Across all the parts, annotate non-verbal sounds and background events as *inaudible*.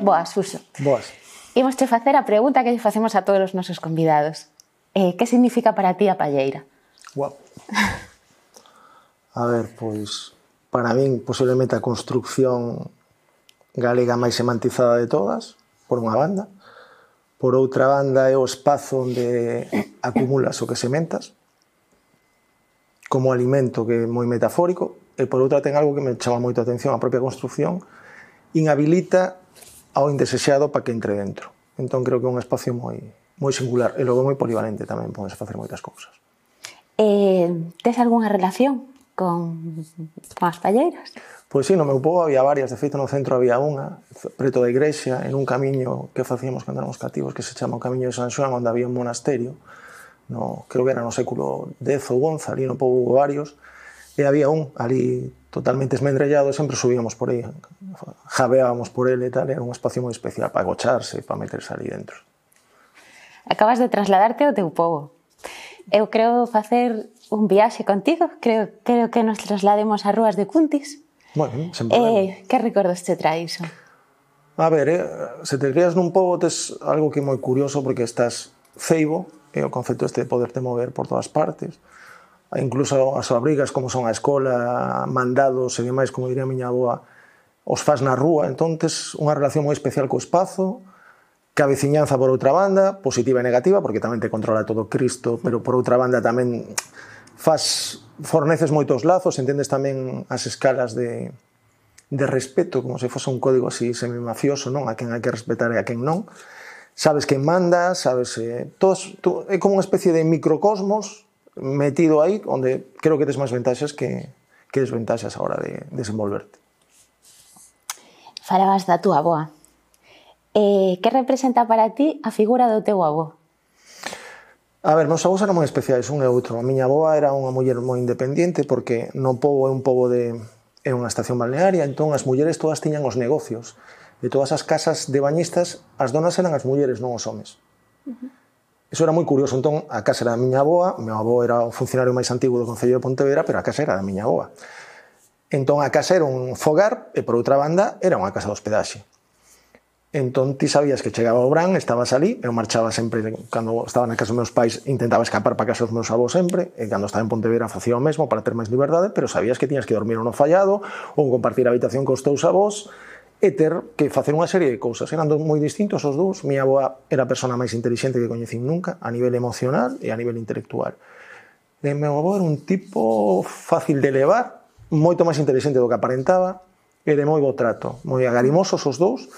Boas, Suso. Boas. Imos te facer a pregunta que lle facemos a todos os nosos convidados. Eh, que significa para ti a palleira? Wow. A ver, pois para min posiblemente a construcción galega máis semantizada de todas, por unha banda. Por outra banda é o espazo onde acumulas o que sementas como alimento que é moi metafórico e por outra ten algo que me chama moito a atención a propia construcción inhabilita ao indesexado para que entre dentro. Entón creo que é un espacio moi moi singular e logo moi polivalente tamén podes facer moitas cousas. Eh, tes algunha relación con as palleiras? Pois sí, no meu povo había varias, de feito no centro había unha, preto da igrexa, en un camiño que facíamos cando éramos cativos, que se chama o Camiño de San Xoán, onde había un monasterio, no, creo que era no século X ou XI, ali no povo varios, e había un ali totalmente esmendrellado, sempre subíamos por aí, jabeábamos por ele e tal, era un espacio moi especial para agocharse, para meterse ali dentro. Acabas de trasladarte ao teu povo. Eu creo facer un viaxe contigo, creo, creo que nos traslademos a Rúas de Cuntis. Bueno, sen eh, que recordos te trae iso? A ver, eh, se te crías nun pobo tes algo que é moi curioso porque estás ceibo, e o concepto este de poderte mover por todas partes, incluso as abrigas como son a escola, mandados e demais, como diría a miña aboa, os faz na rúa, entonces unha relación moi especial co espazo, que a veciñanza por outra banda, positiva e negativa, porque tamén te controla todo Cristo, pero por outra banda tamén faz forneces moitos lazos, entendes tamén as escalas de, de respeto, como se fose un código así semimafioso, non? A quen hai que respetar e a quen non. Sabes quen manda, sabes... Eh, todos, tú, é como unha especie de microcosmos metido aí onde creo que tes máis ventaxas que, que desventaxas agora de desenvolverte. Falabas da túa aboa. Eh, que representa para ti a figura do teu avó? A ver, meus avós eran moi especiais, un e outro. A miña aboa era unha muller moi independiente porque no povo é un povo de é unha estación balnearia, entón as mulleres todas tiñan os negocios. De todas as casas de bañistas, as donas eran as mulleres, non os homes. Uh -huh. Eso era moi curioso, entón a casa era da miña aboa, meu avó era o funcionario máis antigo do Concello de Pontevedra, pero a casa era da miña aboa. Entón a casa era un fogar e por outra banda era unha casa de hospedaxe. Entón ti sabías que chegaba o Bran, estabas ali, eu marchaba sempre, cando estaba na casa dos meus pais, intentaba escapar para casa dos meus avós sempre, e cando estaba en Pontevedra facía o mesmo para ter máis liberdade, pero sabías que tiñas que dormir no fallado, ou compartir a habitación cos teus avós, e ter que facer unha serie de cousas. Eran dos moi distintos os dous. Mi aboa era a persona máis inteligente que coñecín nunca, a nivel emocional e a nivel intelectual. E meu avó era un tipo fácil de levar, moito máis inteligente do que aparentaba, e de moi bo trato, moi agarimosos os dous,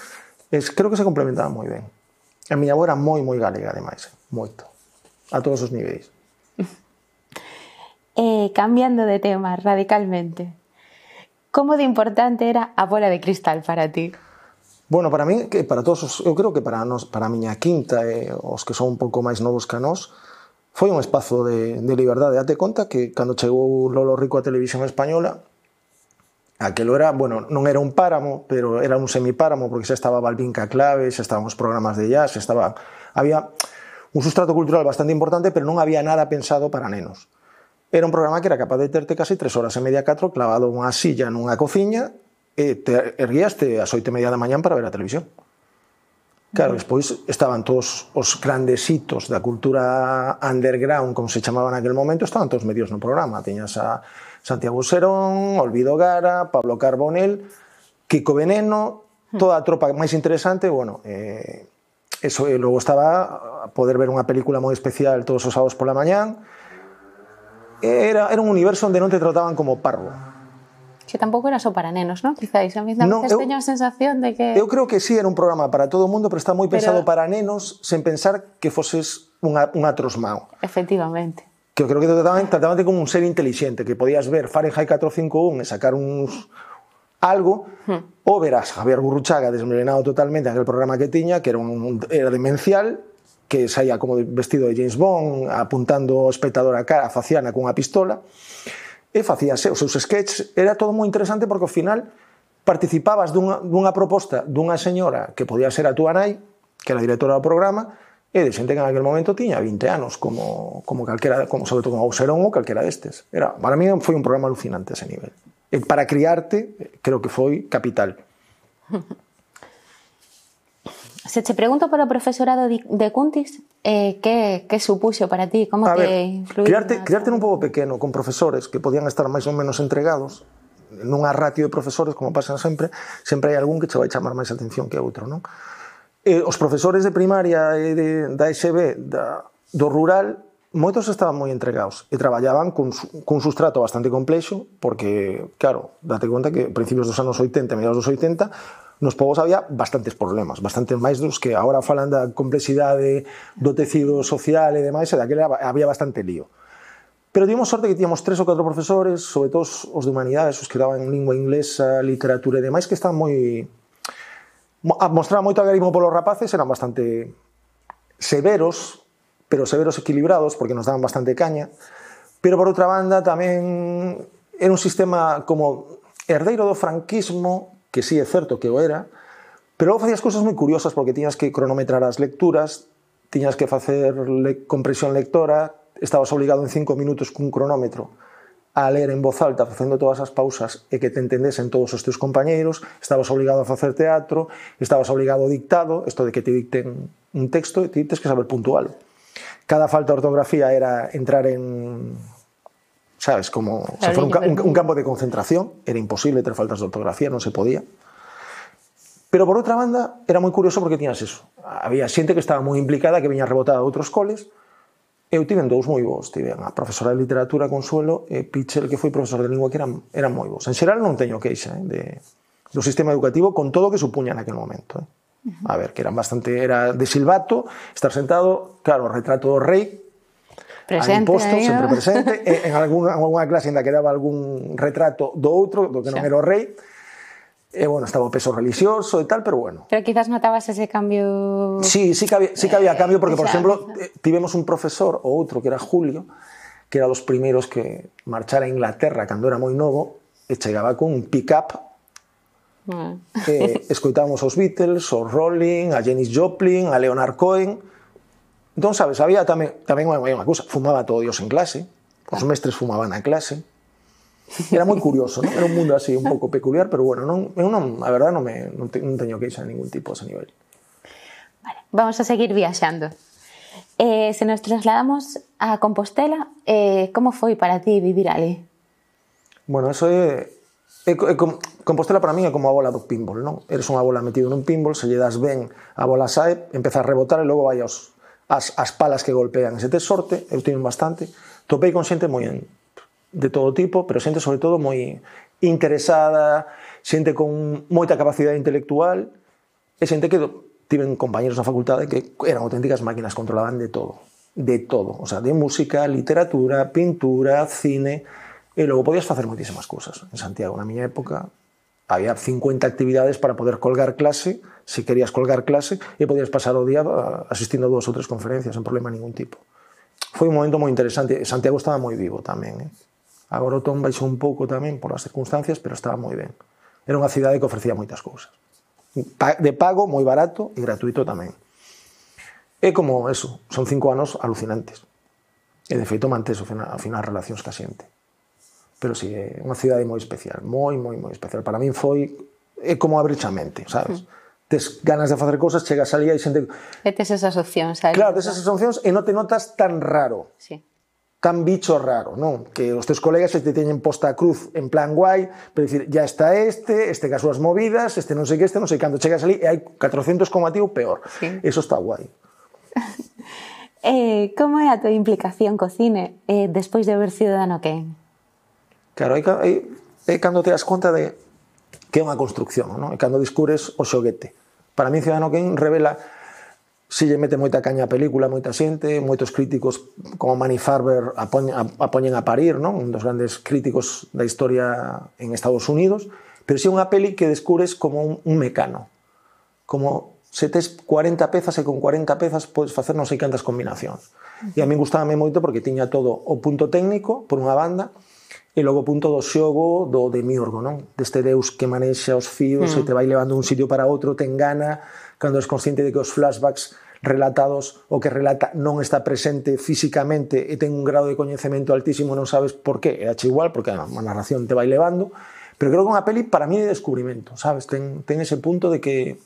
e creo que se complementaban moi ben. A miña avó era moi, moi galega, ademais, moito, a todos os niveis. *laughs* eh, cambiando de tema radicalmente, ¿Cómo de importante era a bola de cristal para ti? Bueno, para mí, que para todos, os, eu creo que para nos, para a miña quinta e eh, os que son un pouco máis novos que nós, foi un espazo de, de liberdade. Date conta que cando chegou Lolo Rico á televisión española, aquelo era, bueno, non era un páramo, pero era un semipáramo, porque xa estaba Balbinca Clave, xa estaban os programas de jazz, xa estaba... Había un sustrato cultural bastante importante, pero non había nada pensado para nenos. Era un programa que era capaz de terte casi tres horas e media, catro, clavado unha silla nunha cociña, e te erguíaste ás oito e media da mañán para ver a televisión. Claro, despois estaban todos os grandes hitos da cultura underground, como se chamaba naquele momento, estaban todos medios no programa. Tiñas a Santiago Serón, Olvido Gara, Pablo Carbonell, Kiko Veneno, toda a tropa máis interesante, bueno, eh, eso, e logo estaba a poder ver unha película moi especial todos os sábados pola mañán, era, era un universo onde non te trataban como parvo. Que tampouco era só para nenos, non? Quizáis, a mí no, eu, teño a sensación de que... Eu creo que sí, era un programa para todo o mundo, pero está moi pensado pero... para nenos, sen pensar que foses unha, un atrosmao. Efectivamente. Que eu creo que te trataban, trataban como un ser inteligente, que podías ver Fahrenheit 451 e sacar uns algo, hmm. ou verás Javier Gurruchaga desmelenado totalmente aquel programa que tiña, que era, un, era demencial, que saía como vestido de James Bond, apuntando o espectador a cara, faciana cunha pistola, e facíase os seus sketches. Era todo moi interesante porque, ao final, participabas dunha, dunha proposta dunha señora que podía ser a túa nai, que era a directora do programa, e de xente que en aquel momento tiña 20 anos, como, como calquera, como sobre todo como Auserón ou calquera destes. Era, para mí foi un programa alucinante ese nivel. E para criarte, creo que foi capital. *laughs* Se te pregunto para o profesorado de Cuntis eh, que, que supuxo para ti, como a que ver, crearte, na... crearte un pobo pequeno con profesores que podían estar máis ou menos entregados nunha ratio de profesores, como pasan sempre, sempre hai algún que che vai chamar máis atención que outro, non? Eh, os profesores de primaria e de, da SB da, do rural moitos estaban moi entregados e traballaban cun, cun sustrato bastante complexo porque, claro, date conta que principios dos anos 80 mediados dos 80 nos povos había bastantes problemas, bastantes máis dos que agora falan da complexidade do tecido social e demais, e daquela había bastante lío. Pero tivemos sorte que tíamos tres ou catro profesores, sobre todo os de humanidades, os que daban lingua inglesa, literatura e demais, que estaban moi... Mostraban moito agarimo polos rapaces, eran bastante severos, pero severos equilibrados, porque nos daban bastante caña. Pero por outra banda tamén era un sistema como herdeiro do franquismo, que sí é certo que o era, pero logo facías cousas moi curiosas, porque tiñas que cronometrar as lecturas, tiñas que facer le compresión lectora, estabas obligado en cinco minutos cun cronómetro a ler en voz alta facendo todas as pausas e que te entendesen todos os teus compañeiros, estabas obligado a facer teatro, estabas obligado ao dictado, isto de que te dicten un texto e ti tens que saber puntualo. Cada falta de ortografía era entrar en ¿Sabes? Como claro, si un, ca un, un, campo de concentración, era imposible, ter faltas de ortografía, no se podía. Pero por otra banda, era muy curioso porque tiñas eso. Había xente que estaba moi implicada, que viña rebotada a outros coles. Eu tiven dous moi bons, tiven a profesora de literatura Consuelo e Pichel, que foi profesor de lingua, que eran, eran moi bons. En xeral non teño queixa eh, de, do sistema educativo con todo o que supuña naquele momento. Eh. A ver, que eran bastante, era de silbato, estar sentado, claro, o retrato do rei, presente, a imposto, aí, sempre presente, e, *laughs* en algunha, algunha clase ainda quedaba algún retrato do outro, do que non era o rei, E, bueno, estaba o peso religioso e tal, pero bueno. Pero quizás notabas ese cambio... Sí, sí que había, sí que había cambio, porque, por eh, ejemplo, eh, tivemos un profesor, o outro, que era Julio, que era dos primeiros que marchara a Inglaterra cando era moi novo, e chegaba con un pick-up. Ah. eh, *laughs* escoitábamos os Beatles, os Rolling, a Janis Joplin, a Leonard Cohen, Entón, sabes, había tamén, tamén unha, unha cousa, fumaba todo Dios en clase, os mestres fumaban na clase, era moi curioso, non? Era un mundo así un pouco peculiar, pero bueno, non, eu non, a verdade non, me, non, te, non teño queixa de ningún tipo a ese nivel. Vale, vamos a seguir viaxando. Eh, se nos trasladamos a Compostela, eh, como foi para ti vivir ali? Bueno, eso é, é, é, com, Compostela para mí é como a bola do pinball, non? Eres unha bola metido nun pinball, se lle das ben a bola sae, empeza a rebotar e logo vai aos, as, as palas que golpean. Se tes sorte, eu tive bastante, topei con xente moi en, de todo tipo, pero xente sobre todo moi interesada, xente con moita capacidade intelectual, e xente que tiven compañeros na facultade que eran auténticas máquinas, controlaban de todo, de todo, o sea, de música, literatura, pintura, cine, e logo podías facer moitísimas cousas. En Santiago, na miña época, Había 50 actividades para poder colgar clase, si querías colgar clase, y podías pasar o día ah, asistiendo a dos o tres conferencias sin problema ningún tipo. Foi un momento moi interesante. Santiago estaba moi vivo tamén. Eh? Agora o Tom baixou un pouco tamén por as circunstancias, pero estaba moi ben. Era unha cidade que ofrecía moitas cousas. De pago, moi barato e gratuito tamén. É como eso, son cinco anos alucinantes. E de feito mantes ao final, ao final relacións ca xente pero sí, eh, é unha cidade moi especial, moi, moi, moi especial. Para min foi, é como abrir a mente, sabes? Tes ganas de facer cousas, chegas ali e hai xente... E tes esas opcións. Sabes? claro, tes esas opcións e non te notas tan raro. Sí. Tan bicho raro, non? Que os teus colegas te teñen posta a cruz en plan guai, pero dicir, ya está este, este que as súas movidas, este non sei que, este non sei cando chegas ali e hai 400 como a ti ou peor. Sí. Eso está guai. *laughs* eh, como é a tua implicación co cine eh, despois de haber Ciudadano Kane? Claro, aí, aí, é cando te das conta de que é unha construcción, non? E cando descubres o xoguete. Para mí, Ciudadano Kane revela si lle mete moita caña a película, moita xente, moitos críticos como Manny Farber a, poñen a, a, poñen a parir, non? un dos grandes críticos da historia en Estados Unidos, pero si é unha peli que descubres como un, un mecano, como se tes 40 pezas e con 40 pezas podes facer non sei cantas combinacións. E a min gustábame moito porque tiña todo o punto técnico, por unha banda, E logo o punto do xogo do demiurgo, non? Deste deus que manexa os fíos mm. e hmm. te vai levando un sitio para outro, ten gana, cando es consciente de que os flashbacks relatados o que relata non está presente físicamente e ten un grado de coñecemento altísimo, non sabes por qué, é ache igual, porque a narración te vai levando, pero creo que unha peli para mí é de descubrimento, sabes? Ten, ten ese punto de que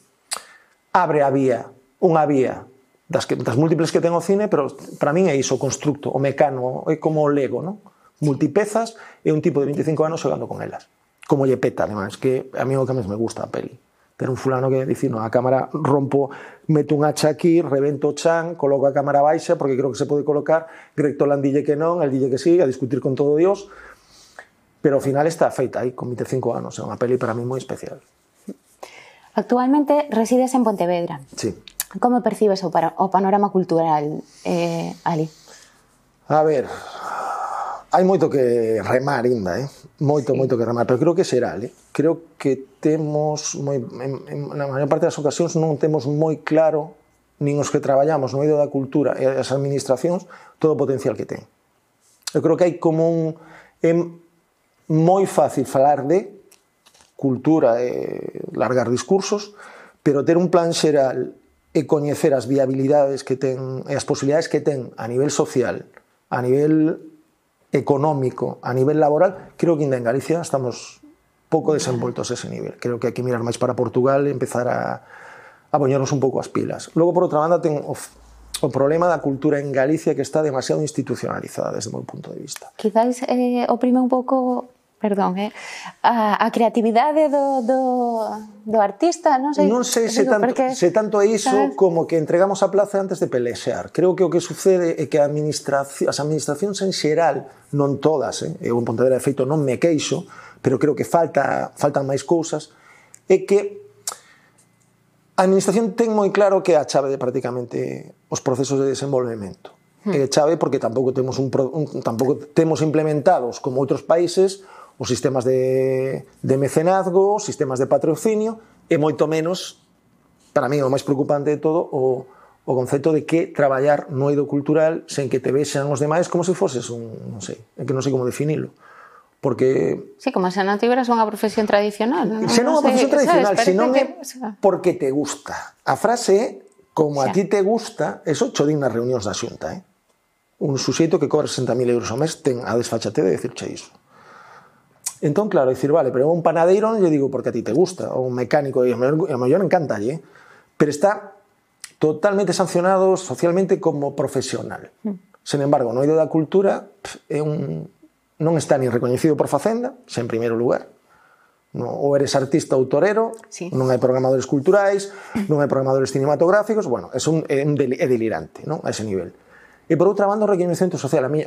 abre a vía, unha vía das, que, das múltiples que ten o cine, pero para min é iso o constructo, o mecano, é como o lego, non? multipezas e un tipo de 25 anos xogando con elas. Como lle peta, además, que a mí o que máis me gusta a peli. Ter un fulano que dicir, no, a cámara rompo, meto un hacha aquí, revento o chan, coloco a cámara baixa, porque creo que se pode colocar, Greg Toland dille que non, el dille que sí, a discutir con todo Dios, pero ao final está feita aí, con 25 anos, é unha peli para mí moi especial. Actualmente resides en Pontevedra. Sí. Como percibes o, para, o panorama cultural, eh, Ali? A ver, Hai moito que remar ainda, eh? Moito, sí. moito que remar, pero creo que será, eh? Creo que temos moi en, en, na maior parte das ocasións non temos moi claro nin os que traballamos no medio da cultura e as administracións todo o potencial que ten. Eu creo que hai como un é moi fácil falar de cultura e largar discursos, pero ter un plan xeral e coñecer as viabilidades que ten e as posibilidades que ten a nivel social, a nivel económico a nivel laboral, creo que en Galicia estamos pouco desenvoltos ese nivel. Creo que hai que mirar máis para Portugal e empezar a, a poñernos un pouco as pilas. Logo, por outra banda, ten o, o problema da cultura en Galicia que está demasiado institucionalizada desde o meu punto de vista. Quizáis eh, oprime un pouco perdón, eh? a, a creatividade do, do, do artista, non sei, non sei se, digo, tanto, porque, se tanto é iso ¿sabes? como que entregamos a plaza antes de pelexear. Creo que o que sucede é que a administración, as administracións en xeral, non todas, eh? eu en Pontevedra de feito non me queixo, pero creo que falta faltan máis cousas, é que a administración ten moi claro que é a chave de prácticamente os procesos de desenvolvemento. Hmm. É chave porque tampouco temos un, un tampouco temos implementados como outros países os sistemas de, de mecenazgo, os sistemas de patrocinio, e moito menos, para mí o máis preocupante de todo, o, o concepto de que traballar no eido cultural sen que te vexan os demais como se foses un, non sei, é que non sei como definilo porque... Sí, como se non tiveras unha profesión tradicional. Non? Se non é unha profesión tradicional, se non é porque te gusta. A frase é, como xa. a ti te gusta, eso cho din nas reunións da xunta, eh? Un suxeito que cobra 60.000 euros ao mes ten a desfachate de decirche iso. Entón, claro, dicir, vale, pero un panadeiro non lle digo porque a ti te gusta, ou un mecánico, e a mellor, encanta, lle, pero está totalmente sancionado socialmente como profesional. Mm. Sen embargo, no eido da cultura pff, é un, non está ni recoñecido por Facenda, en primeiro lugar, no, ou eres artista ou torero, sí. non hai programadores culturais, *clears throat* non hai programadores cinematográficos, bueno, é un, é un del, é delirante, non? a ese nivel. E por outra banda o reconhecimento social, a mí,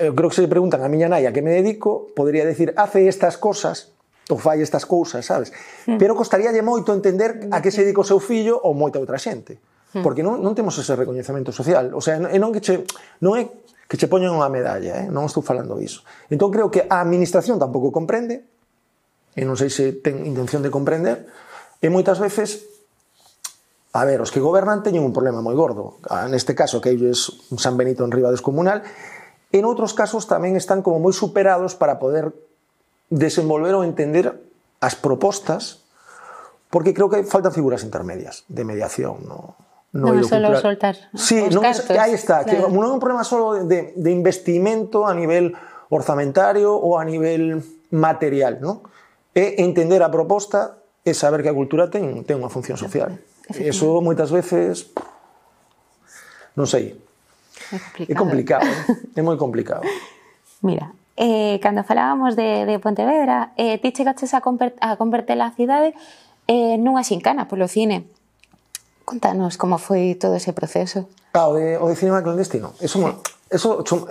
eu creo que se preguntan a miña nai a que me dedico, podría decir, hace estas cosas, ou fai estas cousas, sabes? Mm. Pero costaríalle moito entender a que se dedica o seu fillo ou moita outra xente. Mm. Porque non, non temos ese recoñecemento social. O sea, e non que che, non é que che poñen unha medalla, eh? non estou falando disso. Entón creo que a administración tampouco comprende, e non sei se ten intención de comprender, e moitas veces A ver, os que gobernan teñen un problema moi gordo. Ah, neste caso, que ellos un San Benito en riba descomunal, en outros casos tamén están como moi superados para poder desenvolver ou entender as propostas porque creo que faltan figuras intermedias de mediación, no, no non solo só soltar sí, os non cartos. que aí está, claro. que non é un problema só de, de investimento a nivel orzamentario ou a nivel material, ¿no? É entender a proposta e saber que a cultura ten, ten unha función social. Eso moitas veces non sei, É complicado. É complicado, ¿eh? é moi complicado. *laughs* Mira, eh, cando falábamos de, de Pontevedra, eh, ti chegaches a, conver, a converter a cidade eh, nunha xincana polo cine. Contanos como foi todo ese proceso. Ah, o de, o de cinema clandestino. Eso, sí. eso son,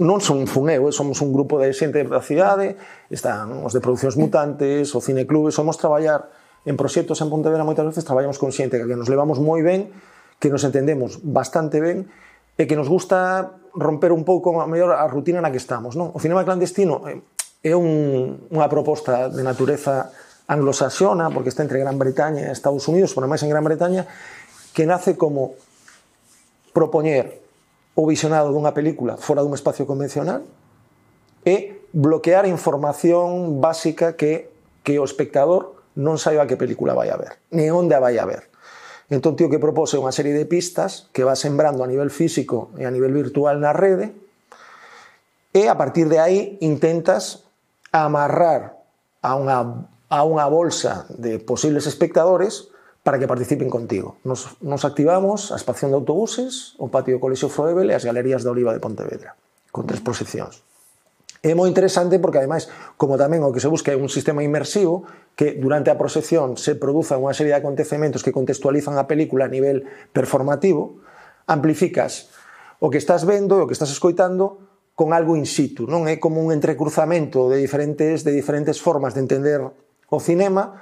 non son fun eu, eh, somos un grupo de xente da cidade, están os de Producións Mutantes, o Cine Clube, somos traballar en proxectos en Pontevedra moitas veces, traballamos con xente que nos levamos moi ben, que nos entendemos bastante ben, e que nos gusta romper un pouco a mellor a rutina na que estamos. Non? O cinema clandestino eh, é un, unha proposta de natureza anglosaxona, porque está entre Gran Bretaña e Estados Unidos, por máis en Gran Bretaña, que nace como propoñer o visionado dunha película fora dun espacio convencional e bloquear a información básica que, que o espectador non saiba que película vai a ver, ni onde a vai a ver. Entón, tío que propose unha serie de pistas que va sembrando a nivel físico e a nivel virtual na rede e a partir de aí intentas amarrar a unha, a unha bolsa de posibles espectadores para que participen contigo. Nos, nos activamos a espación de autobuses, o patio do Colexio Froebel e as galerías da Oliva de Pontevedra, con tres proxeccións. É moi interesante porque, ademais, como tamén o que se busca é un sistema inmersivo que durante a proxección se produza unha serie de acontecementos que contextualizan a película a nivel performativo, amplificas o que estás vendo e o que estás escoitando con algo in situ, non é como un entrecruzamento de diferentes de diferentes formas de entender o cinema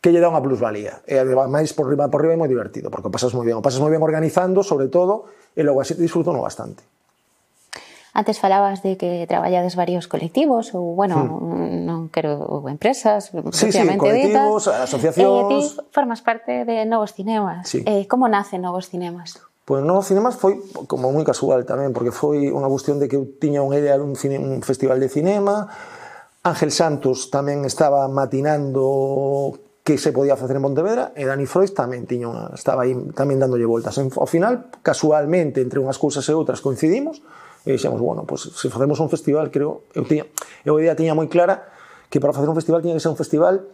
que lle dá unha plusvalía. E ademais por riba por riba é moi divertido, porque o pasas moi ben, o pasas moi ben organizando, sobre todo, e logo así disfruto no bastante. Antes falabas de que traballades varios colectivos ou, bueno, hmm. non quero empresas, sí, sí, colectivos, ditas. asociacións... Eh, e ti formas parte de Novos Cinemas. Sí. Eh, como nace Novos Cinemas? Pois pues, Novos Cinemas foi como moi casual tamén, porque foi unha cuestión de que eu tiña unha idea dun cine, un festival de cinema, Ángel Santos tamén estaba matinando que se podía facer en Pontevedra e Dani Freud tamén tiña unha, estaba aí tamén dándolle voltas. Ao final, casualmente, entre unhas cousas e outras coincidimos, E dixemos, bueno, pues, se facemos un festival, creo, eu tiña, eu a idea tiña moi clara que para facer un festival tiña que ser un festival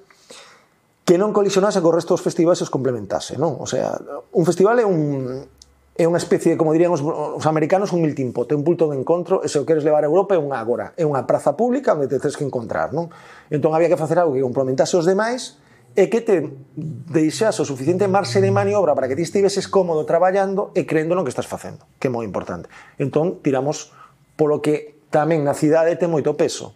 que non colisionase co resto dos festivais e os complementase, non? O sea, un festival é un, é unha especie, como dirían os, os americanos, un melting pot, é un punto de encontro, e se o queres levar a Europa é unha agora, é unha praza pública onde te tens que encontrar, non? Entón había que facer algo que complementase os demais, e que te deixas o suficiente marxe de maniobra para que ti estiveses cómodo traballando e creendo no que estás facendo, que é moi importante. Entón, tiramos polo que tamén na cidade ten moito peso,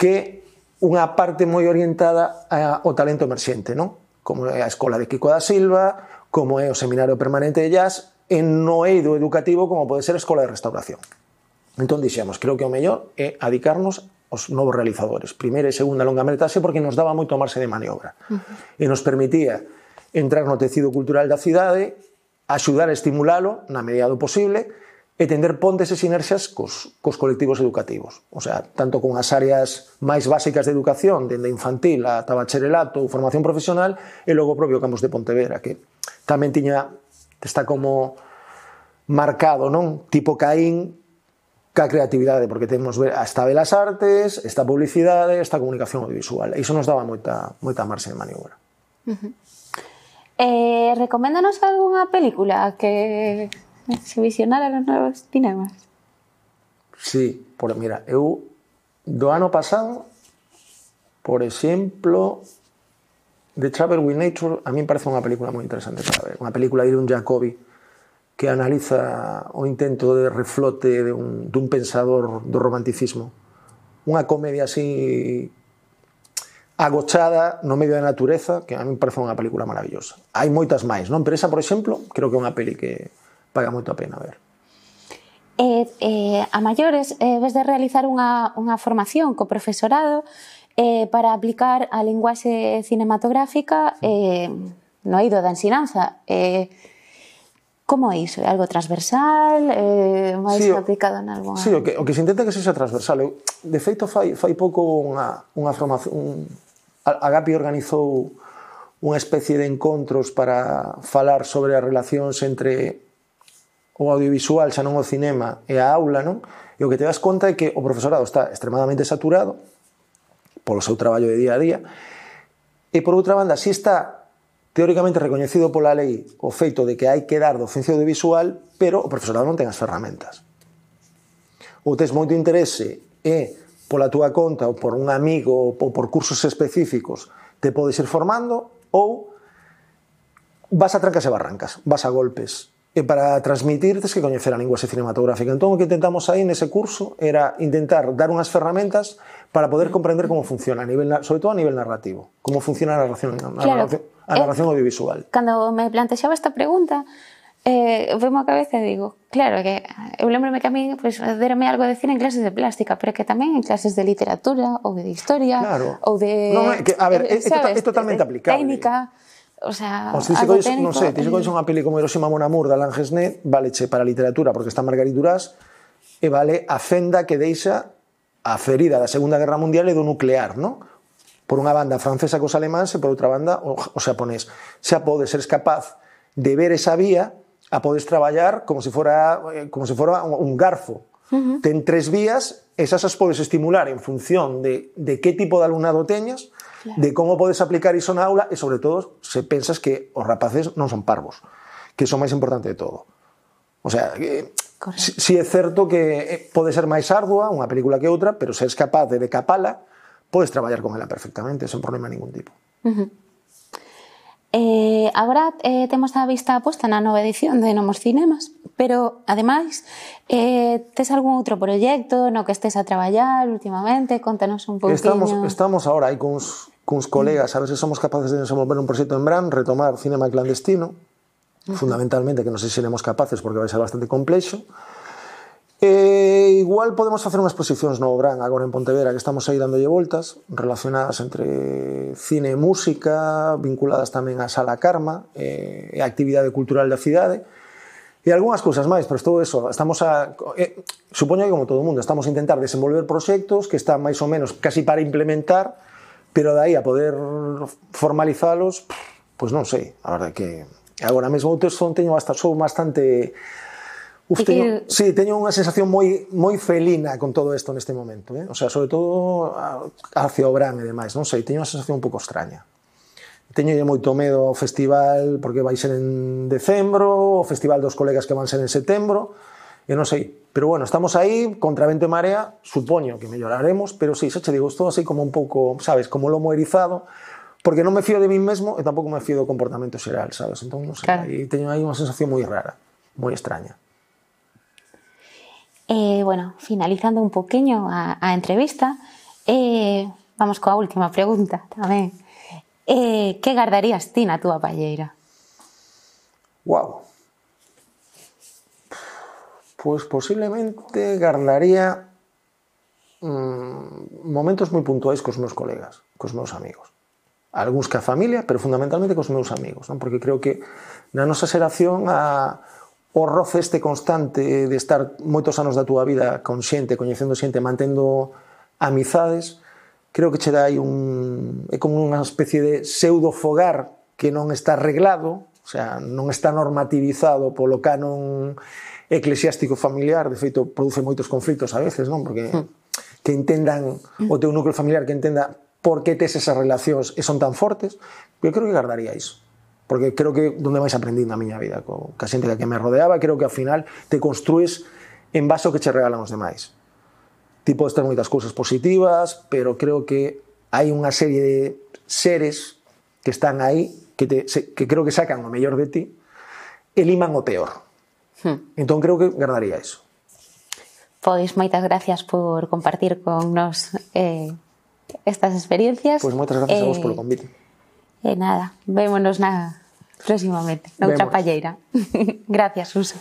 que unha parte moi orientada ao talento emerxente, non? Como é a Escola de Kiko da Silva, como é o Seminario Permanente de Jazz, en no eido educativo como pode ser a Escola de Restauración. Entón dixemos, creo que o mellor é adicarnos os novos realizadores, primeira e segunda longa metraxe, porque nos daba moito marxe de maniobra. Uh -huh. E nos permitía entrar no tecido cultural da cidade, axudar a estimulalo na medida do posible e tender pontes e sinerxas cos, cos colectivos educativos. O sea, tanto con as áreas máis básicas de educación, dende infantil ata bacharelato ou formación profesional, e logo o propio campus de Pontevedra, que tamén tiña, está como marcado, non? Tipo Caín, ca creatividade, porque temos esta Belas Artes, esta publicidade, esta comunicación audiovisual. E iso nos daba moita, moita marxa de maniobra. Uh -huh. Eh, recoméndanos algunha película que se visionara nos novos cinemas? Sí, por, mira, eu do ano pasado, por exemplo, The Travel with Nature, a mí parece unha película moi interesante para ver. Unha película de un Jacobi, que analiza o intento de reflote dun, dun pensador do romanticismo. Unha comedia así agochada no medio da natureza, que a mí me parece unha película maravillosa. Hai moitas máis, non? Pero esa, por exemplo, creo que é unha peli que paga moito a pena ver. Eh, eh, a maiores, eh, ves de realizar unha, unha formación co profesorado eh, para aplicar a linguaxe cinematográfica eh, no eido da ensinanza. Eh, Como é iso? É algo transversal? Eh, é máis sí, aplicado en algo? Sí, o que, o que se intenta que sexa transversal. Eu, de feito, fai, fai pouco unha, unha formación... Un, a Gapi organizou unha especie de encontros para falar sobre as relacións entre o audiovisual, xa non o cinema, e a aula, non? E o que te das conta é que o profesorado está extremadamente saturado polo seu traballo de día a día, e por outra banda, si está teóricamente recoñecido pola lei o feito de que hai que dar docencia audiovisual, pero o profesorado non ten as ferramentas. Ou tes moito interese e pola túa conta ou por un amigo ou por cursos específicos te podes ir formando ou vas a trancas e barrancas, vas a golpes. E para transmitir tes que coñecer a linguaxe cinematográfica. Entón o que intentamos aí nese curso era intentar dar unhas ferramentas para poder comprender como funciona, a nivel, sobre todo a nivel narrativo, como funciona a narración. A claro. narración a narración eh, audiovisual. Cando me plantexaba esta pregunta, eh, vemo a cabeza e digo, claro, que eu lembrome que a mí pues, derme algo de cine en clases de plástica, pero que tamén en clases de literatura ou de historia claro. ou de... No, que, a ver, eh, é, é tota-, totalmente de, aplicable. Técnica, o sea, o si algo técnico, non sei, ti se coñes eh. unha peli como Hiroshima Mon Amour da Alain vale che para literatura porque está Margarit Duras e vale a fenda que deixa a ferida da Segunda Guerra Mundial e do nuclear, non? por unha banda francesa cos alemáns e por outra banda o xaponés. Xa podes ser capaz de ver esa vía a podes traballar como se fora eh, como se fora un garfo. Uh -huh. Ten tres vías, esas as podes estimular en función de, de que tipo de alumnado teñas, claro. de como podes aplicar iso na aula e, sobre todo, se pensas que os rapaces non son parvos, que son máis importante de todo. O sea, que, si, si é certo que eh, pode ser máis ardua unha película que outra, pero se es capaz de decapala, podes traballar con ela perfectamente, sen problema ningún tipo. Uh -huh. Eh, agora eh, temos a vista posta na nova edición de Nomos Cinemas, pero ademais eh, tes algún outro proxecto no que estes a traballar últimamente? Contanos un pouquinho. Estamos, estamos ahora aí cuns, cuns colegas a ver se somos capaces de desenvolver un proxecto en Bran, retomar cinema clandestino, uh -huh. fundamentalmente que non sei se seremos capaces porque vai ser bastante complexo, uh E igual podemos facer unhas exposicións no Obran agora en Pontevedra que estamos aí dándolle voltas relacionadas entre cine e música vinculadas tamén á Sala Karma e, a actividade cultural da cidade e algunhas cousas máis, pero estou eso, estamos a... Eh, supoño que como todo o mundo, estamos a intentar desenvolver proxectos que están máis ou menos casi para implementar, pero de aí a poder formalizalos, pois pues non sei, a verdade que agora mesmo o son teño hasta sou bastante Uf, teño, que... sí, teño unha sensación moi moi felina con todo isto neste momento, eh? O sea, sobre todo hacia o Bran e demais, non sei, teño unha sensación un pouco extraña. Teño moito medo ao festival porque vai ser en decembro, o festival dos colegas que van ser en setembro, e non sei, pero bueno, estamos aí contra vento e marea, supoño que melloraremos, pero sí, xa che digo, estou así como un pouco, sabes, como lomo erizado, porque non me fío de mí mesmo e tampouco me fío do comportamento xeral, sabes? Entón, non sei, claro. aí teño aí unha sensación moi rara, moi extraña. Eh, bueno, finalizando un poquinho a, entrevista, eh, vamos coa última pregunta tamén. Eh, que gardarías ti na túa palleira? Wow. Pois posiblemente gardaría mmm, momentos moi puntuais cos meus colegas, cos meus amigos. Alguns que a familia, pero fundamentalmente cos meus amigos, non? porque creo que na nosa xeración a, o roce este constante de estar moitos anos da túa vida con xente, coñecendo xente, mantendo amizades, creo que che dai un é como unha especie de pseudo fogar que non está arreglado, o sea, non está normativizado polo canon eclesiástico familiar, de feito produce moitos conflitos a veces, non? Porque hmm. que entendan o teu núcleo familiar que entenda por que tes esas relacións e son tan fortes, eu creo que guardaría iso. Porque creo que donde máis aprendín na miña vida co, ca xente que me rodeaba, creo que ao final te construís en base ao que che regalan os demais. Ti podes ter moitas cousas positivas, pero creo que hai unha serie de seres que están aí que, te, que creo que sacan o mellor de ti e liman o peor. Hmm. Entón creo que guardaría iso. Pois moitas gracias por compartir con nos eh, estas experiencias. Pois moitas gracias eh, a vos polo eh, convite. E nada, vémonos na próximamente, noutra palleira. *laughs* Gracias, Suso.